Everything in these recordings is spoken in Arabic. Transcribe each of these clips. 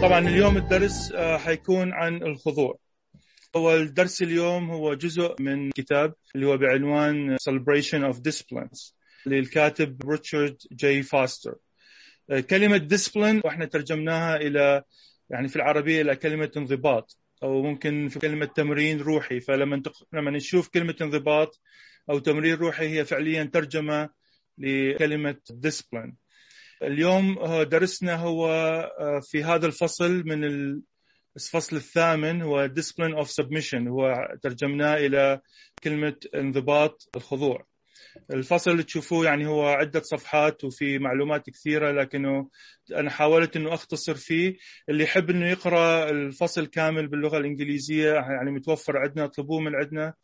طبعا اليوم الدرس آه، حيكون عن الخضوع. هو الدرس اليوم هو جزء من كتاب اللي هو بعنوان Celebration of Disciplines للكاتب ريتشارد جي فاستر. كلمة discipline وإحنا ترجمناها إلى يعني في العربية إلى كلمة انضباط أو ممكن في كلمة تمرين روحي. فلما لما نشوف كلمة انضباط أو تمرين روحي هي فعليا ترجمة لكلمة discipline. اليوم درسنا هو آه، في هذا الفصل من الفصل الثامن هو discipline of submission هو ترجمناه إلى كلمة انضباط الخضوع. الفصل اللي تشوفوه يعني هو عدة صفحات وفي معلومات كثيرة لكنه أنا حاولت أنه أختصر فيه. اللي يحب أنه يقرأ الفصل كامل باللغة الإنجليزية يعني متوفر عندنا اطلبوه من عندنا.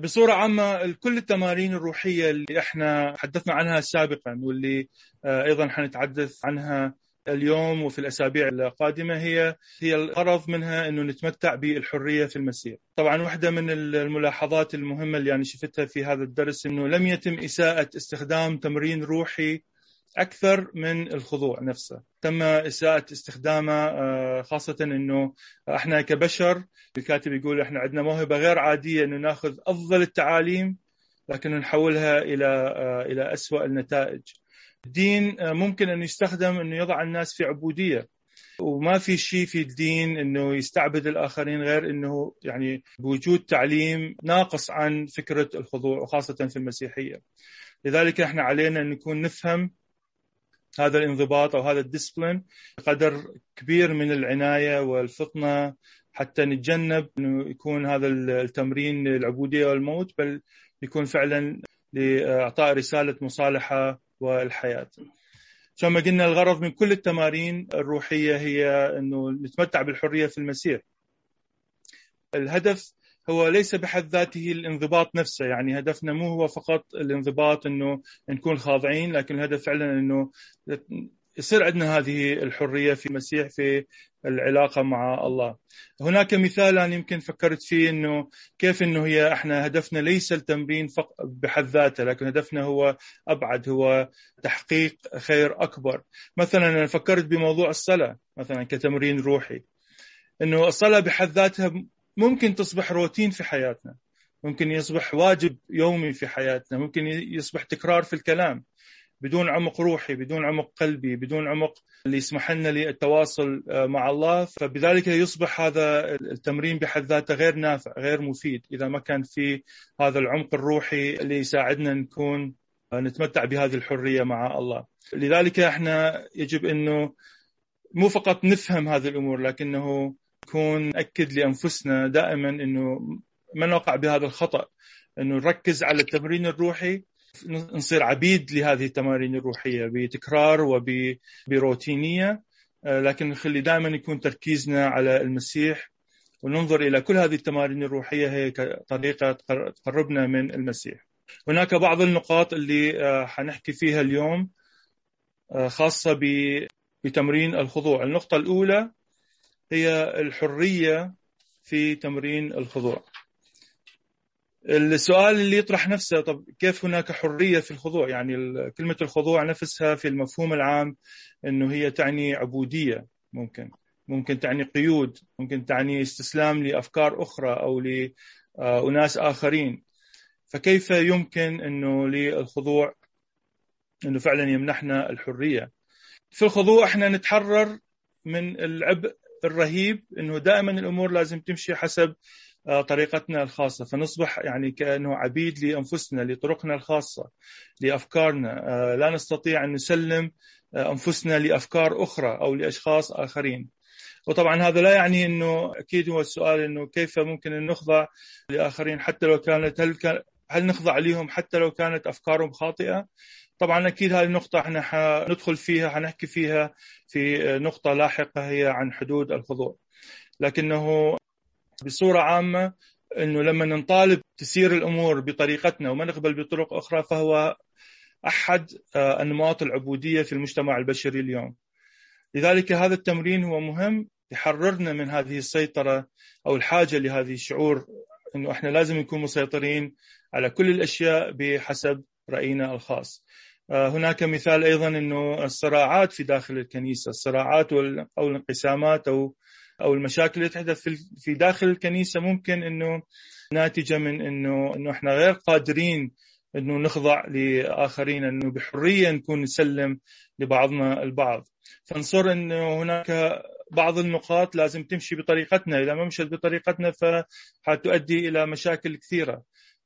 بصورة عامة كل التمارين الروحية اللي إحنا حدثنا عنها سابقا واللي آه، أيضا حنتحدث عنها اليوم وفي الأسابيع القادمة هي هي الغرض منها إنه نتمتع بالحرية في المسيح. طبعا واحدة من الملاحظات المهمة اللي أنا شفتها في هذا الدرس إنه لم يتم إساءة استخدام تمرين روحي أكثر من الخضوع نفسه. تم إساءة استخدامه آه، خاصة إنه إحنا كبشر الكاتب يقول إحنا عندنا موهبة غير عادية إنه نأخذ أفضل التعاليم لكن نحولها إلى آه، إلى اسوء النتائج. الدين آه، ممكن انه يستخدم إنه يضع الناس في عبودية. وما في شيء في الدين إنه يستعبد الآخرين غير إنه يعني بوجود تعليم ناقص عن فكرة الخضوع وخاصة في المسيحية. لذلك إحنا علينا أن نكون نفهم هذا الانضباط أو هذا الديسبلين قدر كبير من العناية والفطنة حتى نتجنب إنه يكون هذا التمرين العبودية والموت بل يكون فعلا لإعطاء رسالة مصالحة والحياة. زي ما قلنا الغرض من كل التمارين الروحية هي إنه نتمتع بالحرية في المسيح. الهدف هو ليس بحد ذاته الانضباط نفسه يعني هدفنا مو هو فقط الانضباط إنه نكون خاضعين لكن الهدف فعلا إنه يصير عندنا هذه الحرية في المسيح في العلاقة مع الله. هناك مثال أنا يمكن فكرت فيه إنه كيف إنه هي إحنا هدفنا ليس التمرين بحد ذاته لكن هدفنا هو أبعد هو تحقيق خير أكبر. مثلا أنا فكرت بموضوع الصلاة مثلا كتمرين روحي. إنه الصلاة بحد ذاتها ممكن تصبح روتين في حياتنا. ممكن يصبح واجب يومي في حياتنا. ممكن يصبح تكرار في الكلام. بدون عمق روحي بدون عمق قلبي بدون عمق اللي يسمح لنا للتواصل آه، مع الله. فبذلك يصبح هذا التمرين بحد ذاته غير نافع غير مفيد. إذا ما كان في هذا العمق الروحي اللي يساعدنا نكون آه، نتمتع بهذه الحرية مع الله. لذلك إحنا يجب أنه مو فقط نفهم هذه الأمور لكنه نكون نأكد لأنفسنا دائما أنه ما نقع بهذا الخطأ أنه نركز على التمرين الروحي نصير عبيد لهذه التمارين الروحية بتكرار وبروتينية آه، لكن نخلي دائما يكون تركيزنا على المسيح وننظر إلى كل هذه التمارين الروحية هي طريقة تقربنا من المسيح. هناك بعض النقاط اللي آه، حنحكي فيها اليوم آه، خاصة بتمرين الخضوع. النقطة الأولى هي الحرية في تمرين الخضوع. السؤال اللي يطرح نفسه طب كيف هناك حرية في الخضوع؟ يعني كلمة الخضوع نفسها في المفهوم العام أنه هي تعني عبودية ممكن. ممكن تعني قيود ممكن تعني استسلام لأفكار أخرى أو لأناس آخرين. فكيف يمكن أنه للخضوع أنه فعلا يمنحنا الحرية؟ في الخضوع إحنا نتحرر من العبء الرهيب إنه دائما الأمور لازم تمشي حسب آه، طريقتنا الخاصة. فنصبح يعني كأنه عبيد لأنفسنا لطرقنا الخاصة لأفكارنا. آه، لا نستطيع أن نسلم آه، أنفسنا لأفكار أخرى أو لأشخاص آخرين. وطبعا هذا لا يعني أنه أكيد هو السؤال أنه كيف ممكن أن نخضع لآخرين حتى لو كانت هل, كان هل نخضع لهم حتى لو كانت أفكارهم خاطئة؟ طبعا أكيد هذه النقطة إحنا حندخل فيها حنحكي فيها في نقطة لاحقة هي عن حدود الخضوع لكنه بصورة عامة إنه لما نطالب تسير الأمور بطريقتنا وما نقبل بطرق أخرى فهو أحد آه، انماط العبودية في المجتمع البشري اليوم. لذلك هذا التمرين هو مهم يحررنا من هذه السيطرة أو الحاجة لهذه الشعور إنه إحنا لازم نكون مسيطرين على كل الأشياء بحسب رأينا الخاص. هناك مثال أيضا إنه الصراعات في داخل الكنيسة، الصراعات أو الانقسامات أو أو المشاكل اللي تحدث في داخل الكنيسة ممكن إنه ناتجة من إنه إنه إحنا غير قادرين إنه نخضع لآخرين إنه بحرية نكون نسلم لبعضنا البعض فنصر إنه هناك بعض النقاط لازم تمشي بطريقتنا إذا ما مشت بطريقتنا فحتؤدي إلى مشاكل كثيرة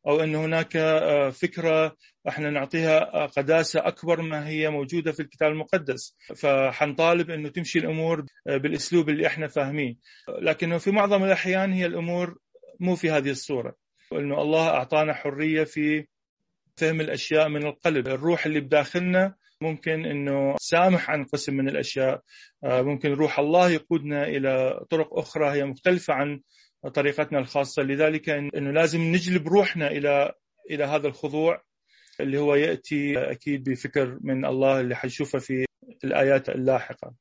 أو أن هناك آه، فكرة إحنا نعطيها قداسة أكبر ما هي موجودة في الكتاب المقدس. فحنطالب أنه تمشي الأمور بالأسلوب اللي إحنا فاهميه لكنه في معظم الأحيان هي الأمور مو في هذه الصورة. أنه الله أعطانا حرية في فهم الأشياء من القلب. الروح اللي بداخلنا ممكن أنه سامح عن قسم من الأشياء. آه، ممكن روح الله يقودنا إلى طرق أخرى هي مختلفة عن طريقتنا الخاصة لذلك إنه لازم نجلب روحنا إلى إلى هذا الخضوع اللي هو يأتي أكيد بفكر من الله اللي حنشوفه في الآيات اللاحقة.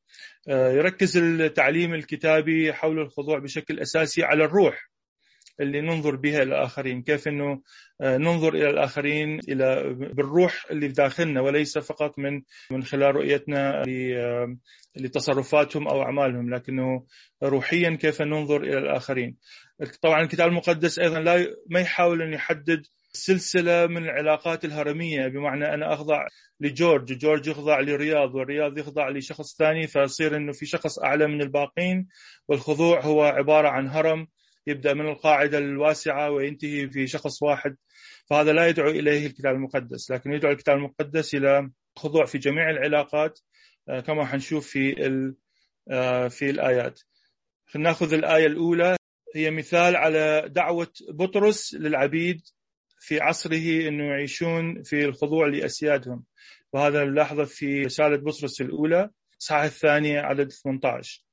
آه، يركز التعليم الكتابي حول الخضوع بشكل أساسي على الروح اللي ننظر بها إلى الآخرين، كيف إنه آه، ننظر إلى الآخرين إلى بالروح اللي في داخلنا وليس فقط من من خلال رؤيتنا آه، لتصرفاتهم أو أعمالهم، لكنه روحيا كيف ننظر إلى الآخرين. طبعا الكتاب المقدس أيضا لا ما يحاول أن يحدد سلسلة من العلاقات الهرمية بمعنى أنا أخضع لجورج جورج يخضع لرياض والرياض يخضع لشخص ثاني فيصير إنه في شخص أعلى من الباقين والخضوع هو عبارة عن هرم يبدأ من القاعدة الواسعة وينتهي في شخص واحد فهذا لا يدعو إليه الكتاب المقدس لكن يدعو الكتاب المقدس إلى خضوع في جميع العلاقات آه، كما حنشوف في آه، في الآيات. نأخذ الآية الأولى هي مثال على دعوة بطرس للعبيد في عصره إنه يعيشون في الخضوع لأسيادهم. وهذا نلاحظه في رسالة بطرس الأولى صحاح الثانية عدد 18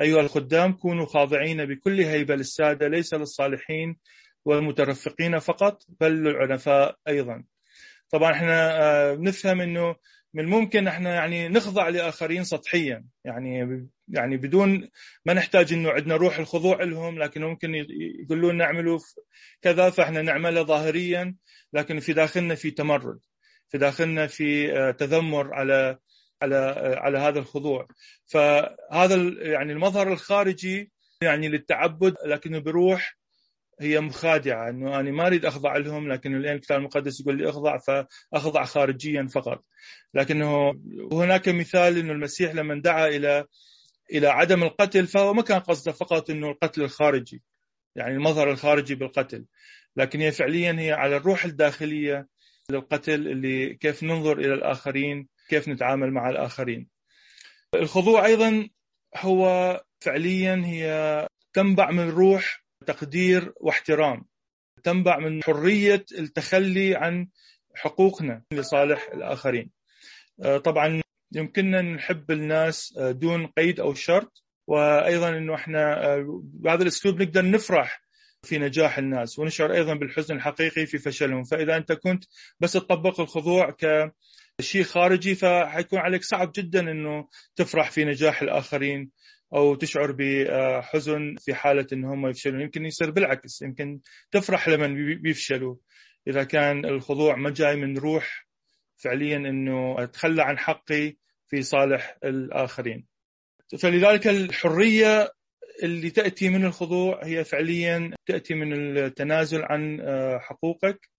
أيها الخدام كونوا خاضعين بكل هيبة للسادة ليس للصالحين والمترفقين فقط بل للعنفاء أيضا. طبعا إحنا آه، نفهم إنه من الممكن إحنا يعني نخضع لآخرين سطحيا. يعني يعني بدون ما نحتاج إنه عندنا روح الخضوع لهم لكن ممكن يقولون نعملوا كذا فإحنا نعمله ظاهريا لكن في داخلنا في تمرد في داخلنا في آه، تذمر على على على هذا الخضوع. فهذا يعني المظهر الخارجي يعني للتعبد لكنه بروح هي مخادعة إنه أنا ما أريد أخضع لهم لكن الآن الكتاب المقدس يقول لي أخضع فأخضع خارجيا فقط. لكنه هناك مثال إنه المسيح لما دعا إلى إلى عدم القتل فهو ما كان قصده فقط إنه القتل الخارجي يعني المظهر الخارجي بالقتل. لكن هي فعليا هي على الروح الداخلية للقتل اللي كيف ننظر إلى الآخرين. كيف نتعامل مع الآخرين. الخضوع أيضا هو فعليا هي تنبع من روح تقدير واحترام تنبع من حرية التخلي عن حقوقنا لصالح الآخرين. طبعا يمكننا نحب الناس آه، دون قيد أو شرط وأيضا إنه إحنا آه، بهذا الأسلوب نقدر نفرح في نجاح الناس ونشعر أيضا بالحزن الحقيقي في فشلهم. فإذا أنت كنت بس تطبق الخضوع كشيء خارجي فحيكون عليك صعب جدا إنه تفرح في نجاح الآخرين أو تشعر بحزن في حالة إن هم يفشلون. يمكن يصير بالعكس يمكن تفرح لمن بيفشلوا. إذا كان الخضوع ما جاي من روح فعليا إنه أتخلى عن حقي في صالح الآخرين. فلذلك الحرية اللي تأتي من الخضوع هي فعليا تأتي من التنازل عن حقوقك.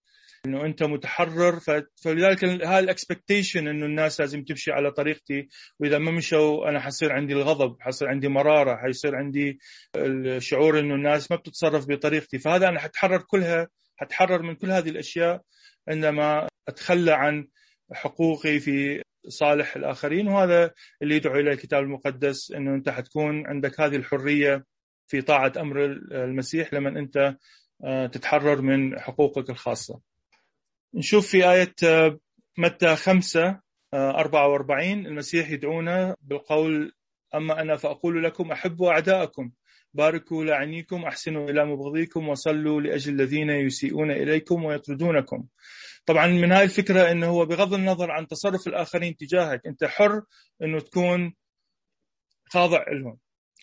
إنه أنت متحرر فلذلك هاي الاكسبكتيشن إنه الناس لازم تمشي على طريقتي. وإذا ما مشوا أنا حصير عندي الغضب حصير عندي مرارة حيصير عندي الشعور إنه الناس ما بتتصرف بطريقتي. فهذا أنا حتحرر كلها حتحرر من كل هذه الأشياء عندما أتخلى عن حقوقي في صالح الآخرين. وهذا اللي يدعو إلى الكتاب المقدس إنه أنت حتكون عندك هذه الحرية في طاعة أمر المسيح لما أنت آه، تتحرر من حقوقك الخاصة. نشوف في آية آه، متى خمسة 44 آه، المسيح يدعونا بالقول أما أنا فأقول لكم أحبوا أعداءكم باركوا لعنيكم أحسنوا إلى مبغضيكم وصلوا لأجل الذين يسيئون إليكم ويطردونكم. طبعا من هاي الفكرة أنه هو بغض النظر عن تصرف الآخرين تجاهك أنت حر أنه تكون خاضع لهم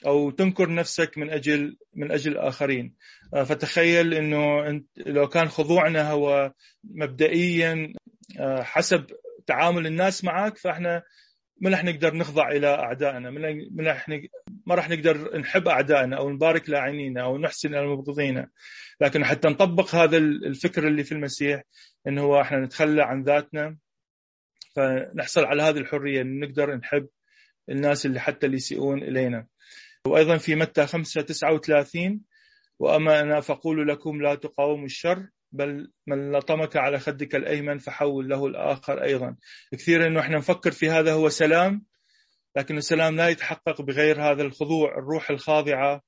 أو تنكر نفسك من أجل من أجل الآخرين. آه، فتخيل إنه لو كان خضوعنا هو مبدئيا آه، حسب تعامل الناس معك فإحنا ما راح نقدر نخضع إلى أعدائنا ما راح ما راح نقدر نحب أعدائنا أو نبارك لاعينينا أو نحسن إلى المبغضين. لكن حتى نطبق هذا الفكر اللي في المسيح إنه هو إحنا نتخلى عن ذاتنا فنحصل على هذه الحرية نقدر نحب الناس اللي حتى اللي يسيئون إلينا. وأيضا في متى 5 39 وأما أنا فأقول لكم لا تقاوموا الشر بل من لطمك على خدك الأيمن فحول له الآخر أيضا كثير إنه إحنا نفكر في هذا هو سلام لكن السلام لا يتحقق بغير هذا الخضوع الروح الخاضعة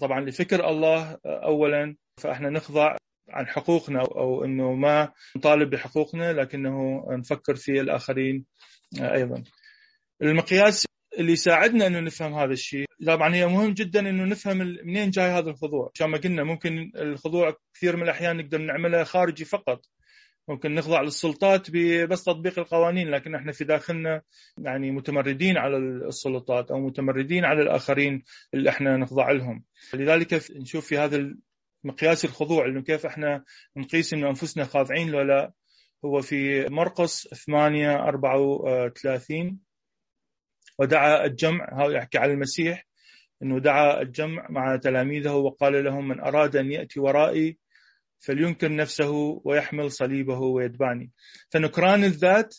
طبعا لفكر الله اولا فإحنا نخضع عن حقوقنا أو إنه ما نطالب بحقوقنا لكنه نفكر في الآخرين أيضا. المقياس اللي يساعدنا إنه نفهم هذا الشيء طبعا هي مهم جدا إنه نفهم منين جاي هذا الخضوع. عشان ما قلنا ممكن الخضوع كثير من الأحيان نقدر نعملها خارجي فقط. ممكن نخضع للسلطات بس تطبيق القوانين لكن إحنا في داخلنا يعني متمردين على السلطات أو متمردين على الآخرين اللي إحنا نخضع لهم. لذلك نشوف في هذا مقياس الخضوع إنه كيف إحنا نقيس إنه أنفسنا خاضعين لو لا. هو في مرقس 8 34 ودعا الجمع هذا يحكي على المسيح إنه دعا الجمع مع تلاميذه وقال لهم من أراد أن يأتي ورائي فلينكر نفسه ويحمل صليبه ويتبعني. فنكران الذات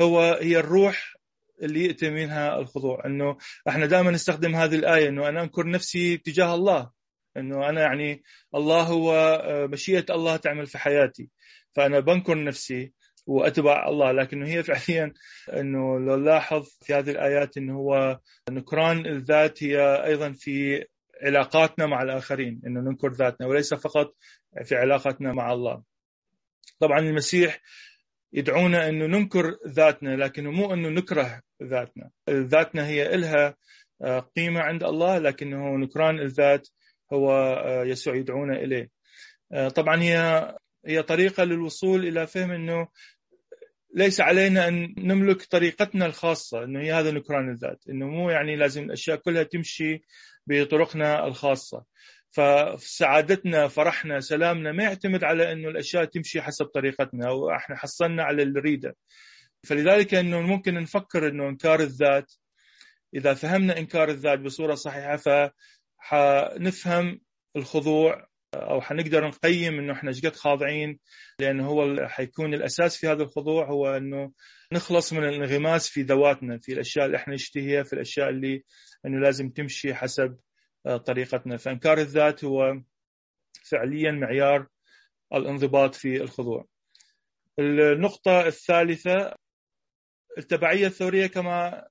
هو هي الروح اللي يأتي منها الخضوع. إنه إحنا دائما نستخدم هذه الآية إنه أنا أنكر نفسي تجاه الله. إنه أنا يعني الله هو آه، مشيئة الله تعمل في حياتي. فأنا بنكر نفسي. وأتبع الله لكنه هي فعليا إنه لو نلاحظ في هذه الآيات إنه هو نكران الذات هي أيضا في علاقاتنا مع الآخرين إنه ننكر ذاتنا وليس فقط في علاقتنا مع الله. طبعا المسيح يدعونا إنه ننكر ذاتنا لكنه مو إنه نكره ذاتنا، ذاتنا هي إلها آه، قيمة عند الله لكنه نكران الذات هو آه، يسوع يدعونا إليه. آه، طبعا هي هي طريقة للوصول إلى فهم إنه ليس علينا أن نملك طريقتنا الخاصة إنه هي هذا نكران الذات إنه مو يعني لازم الأشياء كلها تمشي بطرقنا الخاصة. فسعادتنا فرحنا سلامنا ما يعتمد على إنه الأشياء تمشي حسب طريقتنا أو إحنا حصلنا على اللي فلذلك إنه ممكن نفكر إنه إنكار الذات إذا فهمنا إنكار الذات بصورة صحيحة فحنفهم الخضوع أو حنقدر نقيم إنه إحنا قد خاضعين لأنه هو حيكون الأساس في هذا الخضوع هو إنه نخلص من الانغماس في ذواتنا في الأشياء اللي إحنا نشتهيها في الأشياء اللي إنه لازم تمشي حسب آه، طريقتنا فإنكار الذات هو فعليا معيار الانضباط في الخضوع. النقطة الثالثة التبعية الثورية كما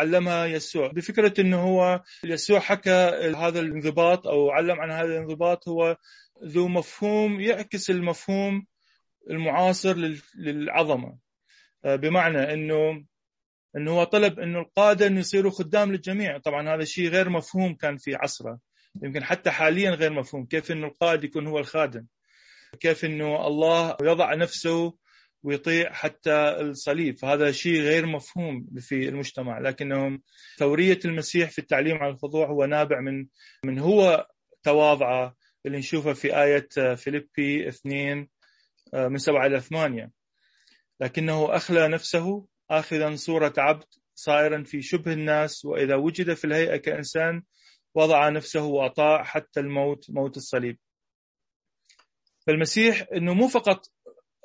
علمها يسوع. بفكرة أنه هو يسوع حكى هذا الانضباط أو علم عن هذا الانضباط هو ذو مفهوم يعكس المفهوم المعاصر للعظمة. آه، بمعنى أنه إنه هو طلب إنه القادة إنه يصيروا خدام للجميع. طبعا هذا الشيء غير مفهوم كان في عصره. يمكن حتى حاليا غير مفهوم. كيف إنه القائد يكون هو الخادم؟ كيف إنه الله يضع نفسه ويطيع حتى الصليب. فهذا شيء غير مفهوم في المجتمع لكنهم ثورية المسيح في التعليم عن الخضوع هو نابع من من هو تواضعه اللي نشوفه في آية فيليبي 2 آه، من 7 إلى 8 لكنه أخلى نفسه آخذا صورة عبد صائرا في شبه الناس وإذا وجد في الهيئة كإنسان وضع نفسه وأطاع حتى الموت موت الصليب. فالمسيح أنه مو فقط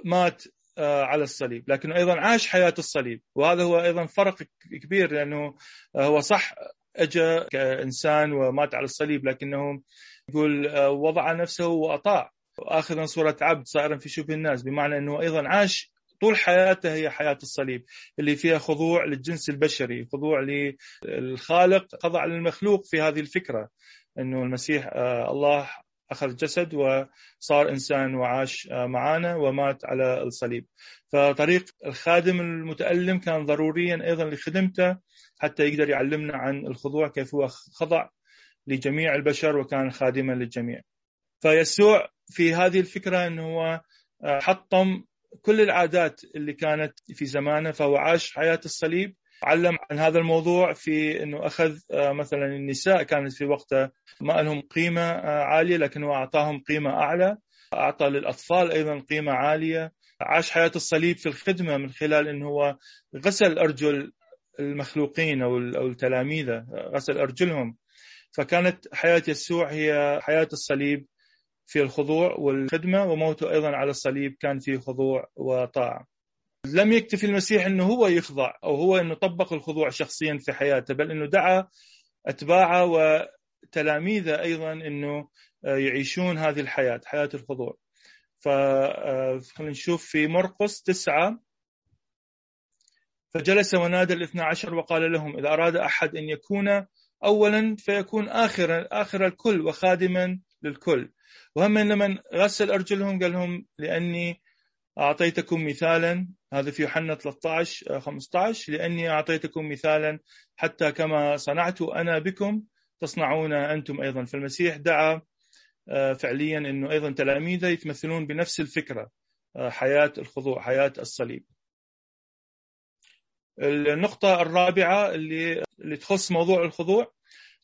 مات على الصليب. لكنه أيضا عاش حياة الصليب. وهذا هو أيضا فرق كبير لأنه آه، هو صح أجا كإنسان ومات على الصليب لكنه يقول آه، وضع نفسه وأطاع. آخذا صورة عبد صائرا في شبه الناس بمعنى أنه أيضا عاش طول حياته هي حياة الصليب اللي فيها خضوع للجنس البشري خضوع للخالق خضع للمخلوق في هذه الفكرة أنه المسيح الله أخذ جسد وصار إنسان وعاش آه، معنا ومات على الصليب. فطريق الخادم المتألم كان ضروريا أيضا لخدمته حتى يقدر يعلمنا عن الخضوع كيف هو خضع لجميع البشر وكان خادما للجميع. فيسوع في هذه الفكرة أنه هو آه، حطم كل العادات اللي كانت في زمانه فهو عاش حياة الصليب علم عن هذا الموضوع في إنه أخذ آه، مثلا النساء كانت في وقته ما لهم قيمة آه، عالية لكنه أعطاهم قيمة أعلى أعطى للأطفال أيضا قيمة عالية. عاش حياة الصليب في الخدمة من خلال أنه هو غسل أرجل المخلوقين أو التلاميذ غسل أرجلهم. فكانت حياة يسوع هي حياة الصليب في الخضوع والخدمة وموته أيضا على الصليب كان في خضوع وطاعة. لم يكتفي المسيح أنه هو يخضع أو هو أنه طبق الخضوع شخصيا في حياته بل أنه دعا أتباعه وتلاميذه أيضا أنه يعيشون هذه الحياة حياة الخضوع. فخلينا نشوف في مرقس تسعة. فجلس ونادى الاثنى عشر وقال لهم إذا أراد أحد أن يكون أولا فيكون آخرا آخر الكل وخادما للكل. وهم لما غسل أرجلهم قال لهم لأني أعطيتكم مثالا هذا في يوحنا 13 15 لأني أعطيتكم مثالا حتى كما صنعت أنا بكم تصنعون أنتم أيضا. فالمسيح دعا آه، فعليا أنه أيضا تلاميذه يتمثلون بنفس الفكرة آه، حياة الخضوع حياة الصليب. النقطة الرابعة اللي اللي تخص موضوع الخضوع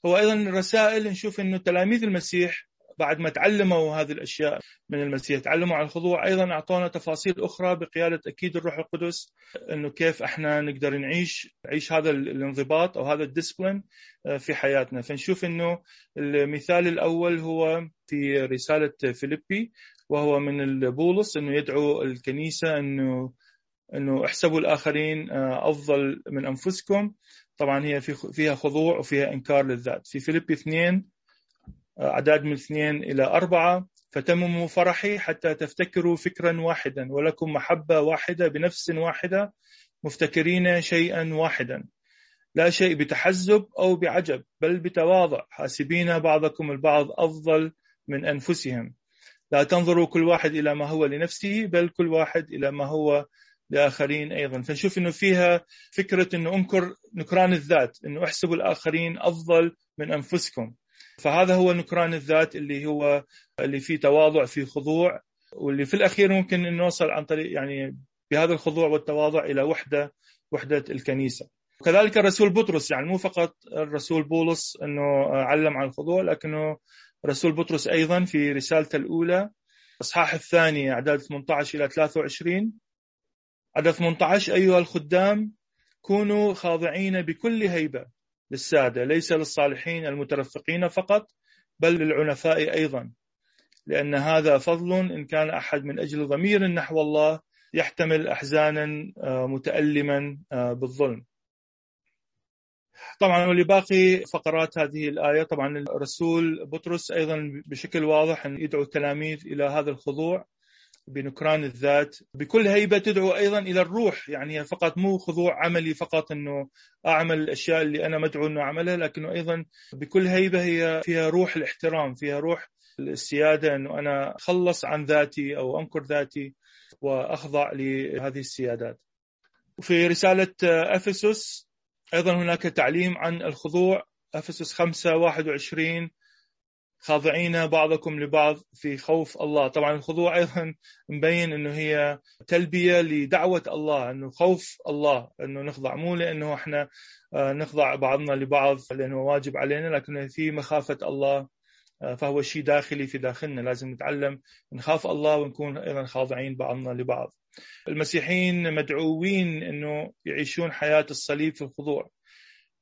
هو أيضا الرسائل نشوف أنه تلاميذ المسيح بعد ما تعلموا هذه الأشياء من المسيح تعلموا على الخضوع أيضا أعطونا تفاصيل أخرى بقيادة أكيد الروح القدس إنه كيف إحنا نقدر نعيش نعيش هذا الانضباط أو هذا الديسبلين آه، في حياتنا. فنشوف إنه المثال الأول هو في رسالة فيليبي وهو من بولس إنه يدعو الكنيسة إنه إنه احسبوا الآخرين آه، أفضل من أنفسكم. طبعا هي فيها خضوع وفيها إنكار للذات. في فيليبي اثنين أعداد من اثنين إلى أربعة فتمموا فرحي حتى تفتكروا فكرا واحدا ولكم محبة واحدة بنفس واحدة مفتكرين شيئا واحدا. لا شيء بتحزب أو بعجب بل بتواضع. حاسبين بعضكم البعض أفضل من أنفسهم. لا تنظروا كل واحد إلى ما هو لنفسه بل كل واحد إلى ما هو لآخرين أيضا. فنشوف أنه فيها فكرة أنه أنكر نكران الذات أنه احسبوا الآخرين أفضل من أنفسكم. فهذا هو نكران الذات اللي هو اللي فيه تواضع فيه خضوع واللي في الأخير ممكن ان نوصل عن طريق يعني بهذا الخضوع والتواضع إلى وحدة وحدة الكنيسة. وكذلك الرسول بطرس يعني مو فقط الرسول بولس إنه علم عن الخضوع لكنه رسول بطرس أيضا في رسالته الأولى إصحاح الثاني أعداد 18 إلى 23 عدد 18 أيها الخدام كونوا خاضعين بكل هيبة للسادة ليس للصالحين المترفقين فقط بل للعنفاء أيضا. لأن هذا فضل إن كان أحد من أجل ضمير نحو الله يحتمل أحزانا آه، متألما آه، بالظلم. طبعا ولباقي فقرات هذه الآية طبعا الرسول بطرس أيضا بشكل واضح أن يدعو التلاميذ إلى هذا الخضوع. بنكران الذات بكل هيبة تدعو أيضا إلى الروح. يعني فقط مو خضوع عملي فقط أنه أعمل الأشياء اللي أنا مدعو أنه أعملها لكنه أيضا بكل هيبة هي فيها روح الاحترام فيها روح السيادة أنه أنا أخلص عن ذاتي أو أنكر ذاتي وأخضع لهذه السيادات. وفي رسالة أفسس أيضا هناك تعليم عن الخضوع أفسس 5 21 خاضعين بعضكم لبعض في خوف الله. طبعا الخضوع أيضا مبين أنه هي تلبية لدعوة الله أنه خوف الله أنه نخضع مو لأنه إحنا آه، نخضع بعضنا لبعض لأنه واجب علينا لكن في مخافة الله آه، فهو شيء داخلي في داخلنا لازم نتعلم نخاف الله ونكون أيضا خاضعين بعضنا لبعض. المسيحيين مدعوين أنه يعيشون حياة الصليب في الخضوع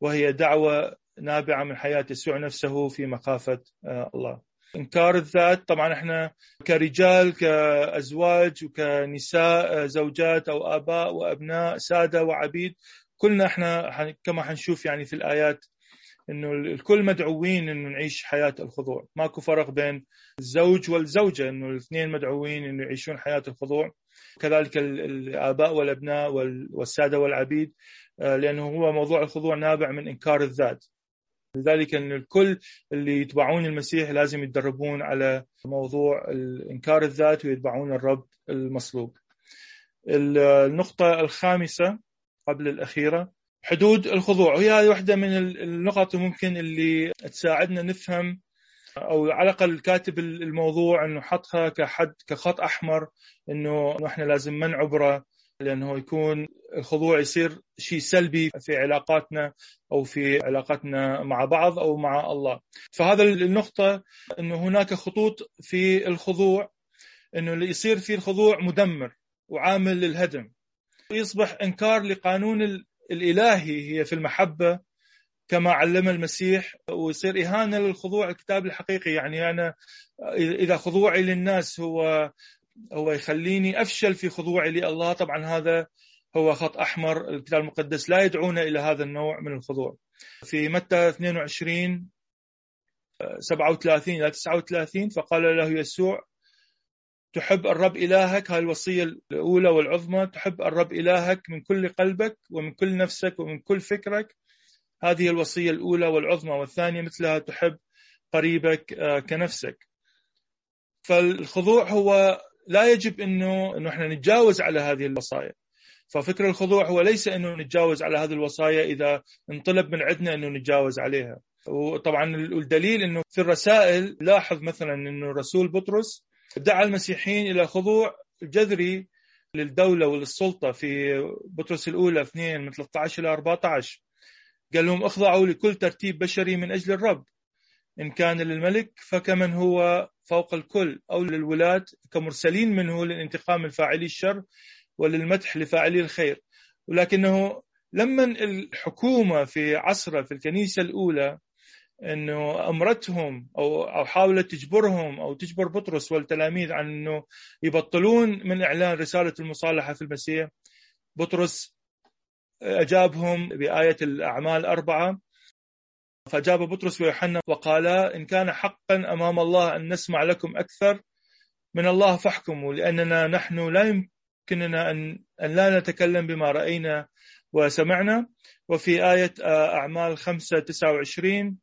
وهي دعوة نابعة من حياة يسوع نفسه في مخافة آه، الله. إنكار الذات طبعا إحنا كرجال كأزواج وكنساء آه، زوجات أو آباء وأبناء سادة وعبيد كلنا إحنا كما حنشوف يعني في الآيات إنه الكل مدعوين إنه نعيش حياة الخضوع، ماكو فرق بين الزوج والزوجة إنه الاثنين مدعوين إنه يعيشون حياة الخضوع، كذلك الآباء والأبناء والسادة والعبيد آه، لأنه هو موضوع الخضوع نابع من إنكار الذات، لذلك أن الكل اللي يتبعون المسيح لازم يتدربون على موضوع إنكار الذات ويتبعون الرب المصلوب النقطة الخامسة قبل الأخيرة حدود الخضوع. وهي واحدة من النقط ممكن اللي تساعدنا نفهم أو على الأقل كاتب الموضوع إنه حطها كحد كخط أحمر إنه إحنا لازم ما نعبره لأنه يكون الخضوع يصير شيء سلبي في علاقاتنا أو في علاقتنا مع بعض أو مع الله. فهذا النقطة إنه هناك خطوط في الخضوع إنه اللي يصير في الخضوع مدمر وعامل للهدم. يصبح إنكار لقانون الإلهي هي في المحبة كما علم المسيح ويصير إهانة للخضوع الكتاب الحقيقي. يعني أنا إذا خضوعي للناس هو هو يخليني أفشل في خضوعي لله. طبعا هذا هو خط أحمر. الكتاب المقدس لا يدعونا إلى هذا النوع من الخضوع. في متى 22 37 إلى 39 فقال له يسوع تحب الرب إلهك؟ هاي الوصية الأولى والعظمى. تحب الرب إلهك من كل قلبك ومن كل نفسك ومن كل فكرك؟ هذه الوصية الأولى والعظمى والثانية مثلها تحب قريبك آه، كنفسك. فالخضوع هو لا يجب إنه إنه إحنا نتجاوز على هذه الوصايا. ففكر الخضوع هو ليس إنه نتجاوز على هذه الوصايا إذا انطلب من عندنا إنه نتجاوز عليها. وطبعا الدليل إنه في الرسائل لاحظ مثلا إنه الرسول بطرس دعا المسيحيين إلى خضوع جذري للدولة وللسلطة في بطرس الأولى 2 من 13 إلى 14 قال لهم اخضعوا لكل ترتيب بشري من أجل الرب. إن كان للملك فكمن هو فوق الكل أو للولاة كمرسلين منه للانتقام الفاعلي الشر وللمدح لفاعلي الخير. ولكنه لما الحكومة في عصره في الكنيسة الأولى إنه أمرتهم أو أو حاولت تجبرهم أو تجبر بطرس والتلاميذ عن إنه يبطلون من إعلان رسالة المصالحة في المسيح بطرس أجابهم بآية الأعمال اربعه فاجاب بطرس ويوحنا وقالا إن كان حقا أمام الله أن نسمع لكم أكثر من الله فاحكموا لأننا نحن لا يمكننا ان أن لا نتكلم بما رأينا وسمعنا. وفي آية أعمال 5 29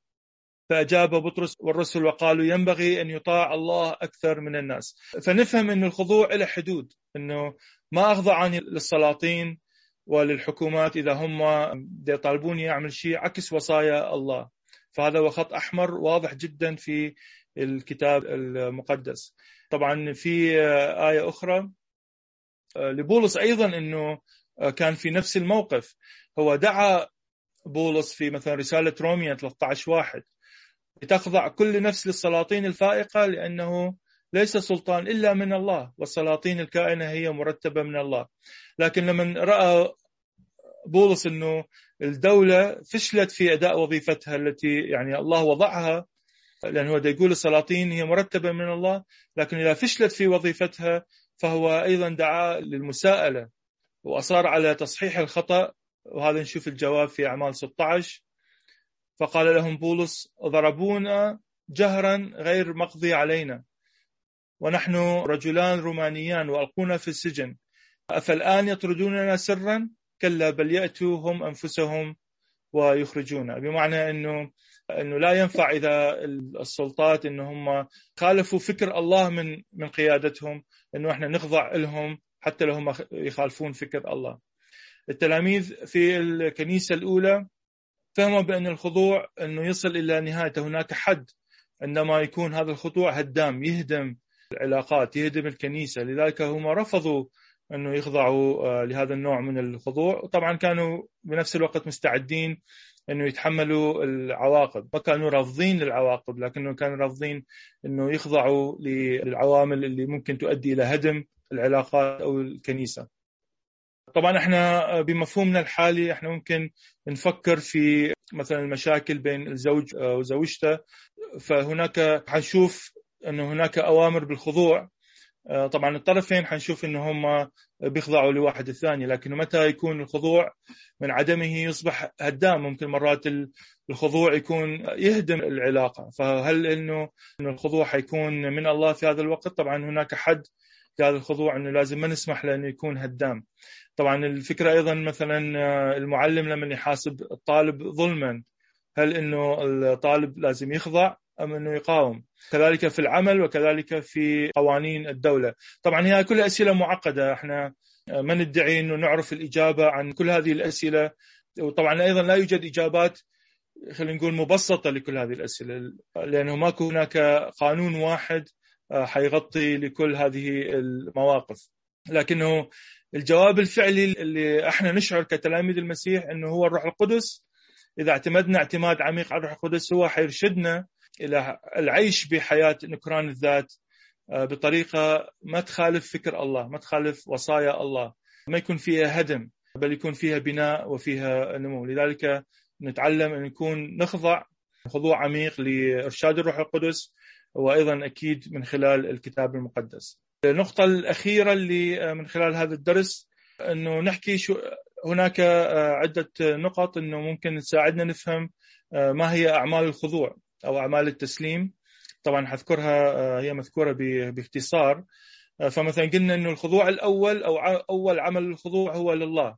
فأجاب بطرس والرسل وقالوا ينبغي أن يطاع الله أكثر من الناس. فنفهم أن الخضوع له حدود أنه ما أخضعني للسلاطين وللحكومات إذا هم يطالبوني أعمل شيء عكس وصايا الله. فهذا هو خط أحمر واضح جدا في الكتاب المقدس. طبعا في آية أخرى لبولس أيضا أنه كان في نفس الموقف. هو دعا بولس في مثلا رسالة روميا 13 واحد لتخضع كل نفس للسلاطين الفائقة لأنه ليس سلطان إلا من الله والسلاطين الكائنة هي مرتبة من الله. لكن لما رأى بولس أنه الدولة فشلت في أداء وظيفتها التي يعني الله وضعها لأنه هو يقول السلاطين هي مرتبة من الله لكن إذا فشلت في وظيفتها فهو أيضا دعا للمساءلة وأصار على تصحيح الخطأ وهذا نشوف الجواب في أعمال 16 فقال لهم بولس ضربونا جهرا غير مقضي علينا ونحن رجلان رومانيان وألقونا في السجن أفالآن يطردوننا سرا؟ كلا بل يأتوا هم أنفسهم ويخرجونا بمعنى أنه أنه لا ينفع إذا السلطات أنه هم خالفوا فكر الله من من قيادتهم أنه إحنا نخضع لهم حتى لو هم يخالفون فكر الله. التلاميذ في الكنيسة الأولى فهموا بأن الخضوع أنه يصل إلى نهايته هناك حد. عندما يكون هذا الخضوع هدام يهدم العلاقات يهدم الكنيسة. لذلك هم رفضوا أنه يخضعوا آه، لهذا النوع من الخضوع. وطبعا كانوا بنفس الوقت مستعدين أنه يتحملوا العواقب. ما كانوا رافضين للعواقب لكنه كانوا رافضين أنه يخضعوا للعوامل اللي ممكن تؤدي إلى هدم العلاقات أو الكنيسة. طبعا إحنا بمفهومنا الحالي إحنا ممكن نفكر في مثلا المشاكل بين الزوج وزوجته. فهناك حنشوف انه هناك أوامر بالخضوع. طبعا الطرفين حنشوف انه هم بيخضعوا لواحد الثاني لكن متى يكون الخضوع؟ من عدمه يصبح هدام. ممكن مرات الخضوع يكون يهدم العلاقة. فهل إنه الخضوع حيكون من الله في هذا الوقت؟ طبعا هناك حد لهذا الخضوع إنه لازم ما نسمح له إنه يكون هدام. طبعا الفكرة أيضا مثلا آه، المعلم لما يحاسب الطالب ظلما هل إنه الطالب لازم يخضع؟ أم أنه يقاوم. كذلك في العمل وكذلك في قوانين الدولة. طبعا هي كلها أسئلة معقدة. إحنا ما ندعي إنه نعرف الإجابة عن كل هذه الأسئلة؟ وطبعا أيضا لا يوجد إجابات خلينا نقول مبسطة لكل هذه الأسئلة لأنه ماكو هناك قانون واحد آه، حيغطي لكل هذه المواقف. لكنه الجواب الفعلي اللي إحنا نشعر كتلاميذ المسيح إنه هو الروح القدس. إذا اعتمدنا اعتماد عميق على الروح القدس هو حيرشدنا إلى العيش بحياة نكران الذات بطريقة ما تخالف فكر الله ما تخالف وصايا الله ما يكون فيها هدم بل يكون فيها بناء وفيها نمو. لذلك نتعلم أن نكون نخضع خضوع عميق لإرشاد الروح القدس وأيضا أكيد من خلال الكتاب المقدس. النقطة الأخيرة اللي من خلال هذا الدرس أنه نحكي شو هناك عدة نقط أنه ممكن تساعدنا نفهم ما هي أعمال الخضوع. أو أعمال التسليم. طبعا حذكرها هي مذكورة باختصار. فمثلا قلنا أنه الخضوع الأول أو أول عمل الخضوع هو لله.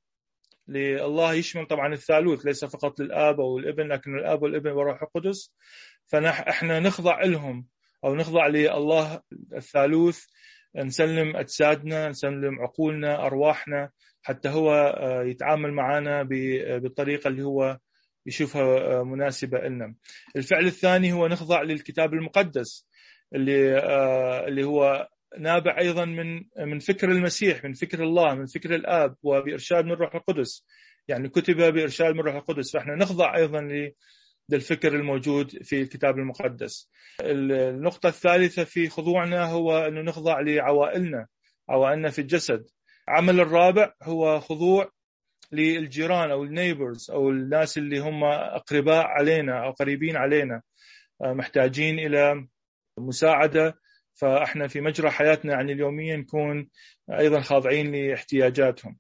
لله يشمل طبعا الثالوث ليس فقط للآب أو الإبن لكن الآب والإبن والروح القدس. فاحنا نخضع لهم أو نخضع لله الثالوث نسلم أجسادنا نسلم عقولنا أرواحنا حتى هو آه، يتعامل معنا بالطريقة اللي هو يشوفها آه، مناسبة لنا. الفعل الثاني هو نخضع للكتاب المقدس اللي آه، اللي هو نابع أيضا من من فكر المسيح من فكر الله من فكر الآب وبإرشاد من الروح القدس يعني كتب بإرشاد من الروح القدس فإحنا نخضع أيضا للفكر الموجود في الكتاب المقدس. النقطة الثالثة في خضوعنا هو أنه نخضع لعوائلنا عوائلنا في الجسد. العمل الرابع هو خضوع للجيران أو النيبرز أو الناس اللي هم أقرباء علينا أو قريبين علينا محتاجين إلى مساعدة فإحنا في مجرى حياتنا يعني اليومية نكون أيضا خاضعين لاحتياجاتهم.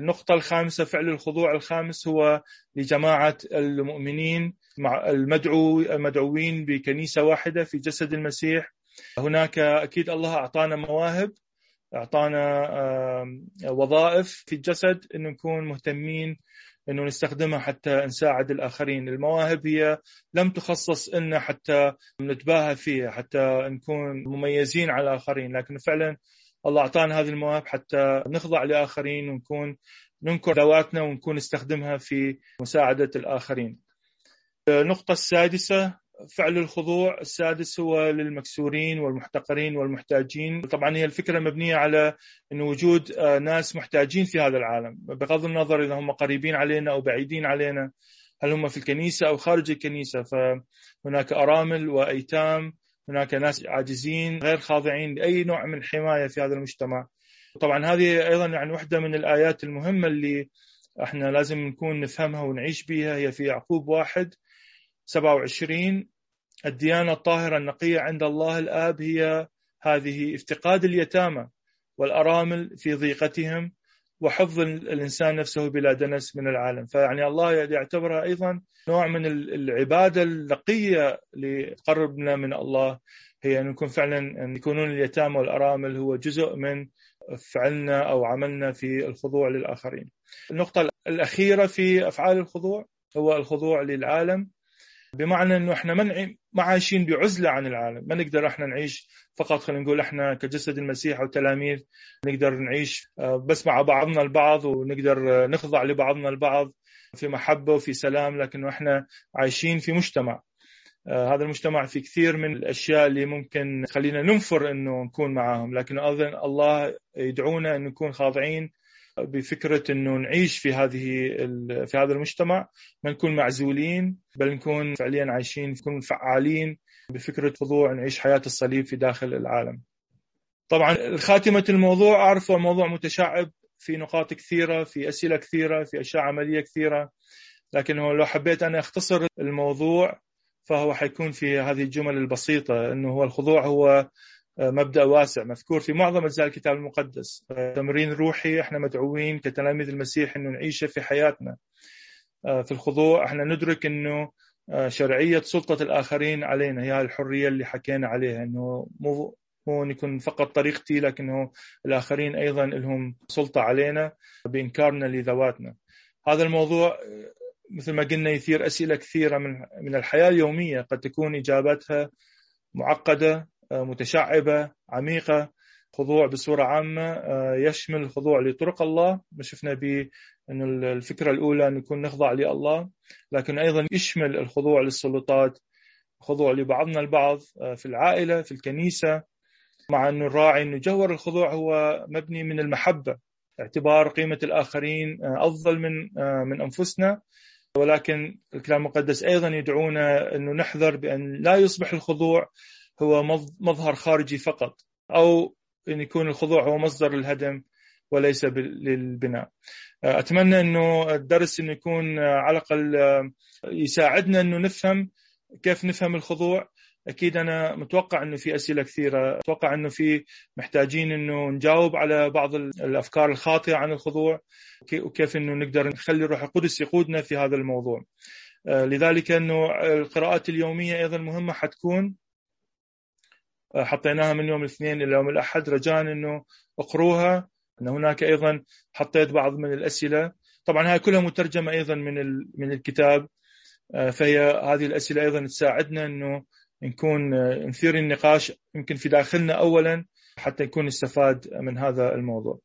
النقطة الخامسة فعل الخضوع الخامس هو لجماعة المؤمنين مع المدعو المدعوين بكنيسة واحدة في جسد المسيح هناك أكيد الله أعطانا مواهب أعطانا وظائف في الجسد أن نكون مهتمين إنه نستخدمها حتى نساعد الآخرين، المواهب هي لم تخصص لنا حتى نتباهى فيها، حتى نكون مميزين على الآخرين، لكن فعلا الله أعطانا هذه المواهب حتى نخضع لآخرين ونكون ننكر ذواتنا ونكون نستخدمها في مساعدة الآخرين. النقطة السادسة فعل الخضوع السادس هو للمكسورين والمحتقرين والمحتاجين. طبعا هي الفكرة مبنية على أن وجود آه، ناس محتاجين في هذا العالم. بغض النظر إذا هم قريبين علينا أو بعيدين علينا هل هم في الكنيسة أو خارج الكنيسة. فهناك أرامل وأيتام هناك ناس عاجزين غير خاضعين لأي نوع من الحماية في هذا المجتمع. طبعا هذه أيضا يعني واحدة من الآيات المهمة اللي إحنا لازم نكون نفهمها ونعيش بها هي في يعقوب واحد 27 الديانة الطاهرة النقية عند الله الآب هي هذه افتقاد اليتامى والأرامل في ضيقتهم وحفظ الإنسان نفسه بلا دنس من العالم. فيعني الله يعتبرها أيضا نوع من العبادة النقية لتقربنا من الله. هي أن نكون فعلا أن يكونون اليتامى والأرامل هو جزء من فعلنا أو عملنا في الخضوع للآخرين. النقطة الأخيرة في أفعال الخضوع هو الخضوع للعالم. بمعنى إنه إحنا ما ما عايشين بعزلة عن العالم، ما نقدر إحنا نعيش فقط خلينا نقول إحنا كجسد المسيح أو تلاميذ نقدر نعيش آه، بس مع بعضنا البعض ونقدر نخضع لبعضنا البعض في محبة وفي سلام لكنه إحنا عايشين في مجتمع. آه، هذا المجتمع في كثير من الأشياء اللي ممكن خلينا ننفر إنه نكون معاهم لكن أيضا الله يدعونا إن نكون خاضعين بفكرة إنه نعيش في هذه في هذا المجتمع ما نكون معزولين بل نكون فعليا عايشين نكون فعالين بفكرة خضوع نعيش حياة الصليب في داخل العالم. طبعا خاتمة الموضوع أعرف هو موضوع متشعب في نقاط كثيرة في أسئلة كثيرة في أشياء عملية كثيرة لكن لو حبيت أنا أختصر الموضوع فهو حيكون في هذه الجمل البسيطة إنه هو الخضوع هو مبدأ واسع مذكور في معظم أجزاء الكتاب المقدس. تمرين روحي إحنا مدعوين كتلاميذ المسيح إنه نعيشه في حياتنا. آه، في الخضوع إحنا ندرك إنه آه، شرعية سلطة الآخرين علينا. هي الحرية اللي حكينا عليها إنه مو مو نكون فقط طريقتي لكنه الآخرين أيضا لهم سلطة علينا بإنكارنا لذواتنا. هذا الموضوع آه، مثل ما قلنا يثير أسئلة كثيرة من من الحياة اليومية. قد تكون إجاباتها معقدة متشعبة عميقة خضوع بصورة عامة آه، يشمل الخضوع لطرق الله. ما شفنا ب أن الفكرة الأولى أن نكون نخضع لله لكن أيضا يشمل الخضوع للسلطات خضوع لبعضنا البعض آه، في العائلة في الكنيسة. مع أنه الراعي أنه جوهر الخضوع هو مبني من المحبة اعتبار قيمة الآخرين آه، أفضل من من أنفسنا. ولكن الكلام المقدس أيضا يدعونا أنه نحذر بأن لا يصبح الخضوع هو مظهر خارجي فقط أو إن يكون الخضوع هو مصدر الهدم وليس للبناء. أتمنى إنه الدرس إنه يكون على الأقل يساعدنا إنه نفهم كيف نفهم الخضوع. أكيد أنا متوقع إنه في أسئلة كثيرة. أتوقع إنه في محتاجين إنه نجاوب على بعض الأفكار الخاطئة عن الخضوع وكيف إنه نقدر نخلي الروح القدس يقودنا في هذا الموضوع. آه، لذلك إنه القراءات اليومية أيضا مهمة حتكون آه، حطيناها من يوم الاثنين إلى يوم الأحد رجاء إنه اقروها. إن هناك أيضا حطيت بعض من الأسئلة. طبعا هاي كلها مترجمة أيضا من من الكتاب. آه، فهي هذه الأسئلة أيضا تساعدنا إنه نكون نثير النقاش يمكن في داخلنا اولا حتى نكون نستفاد من هذا الموضوع.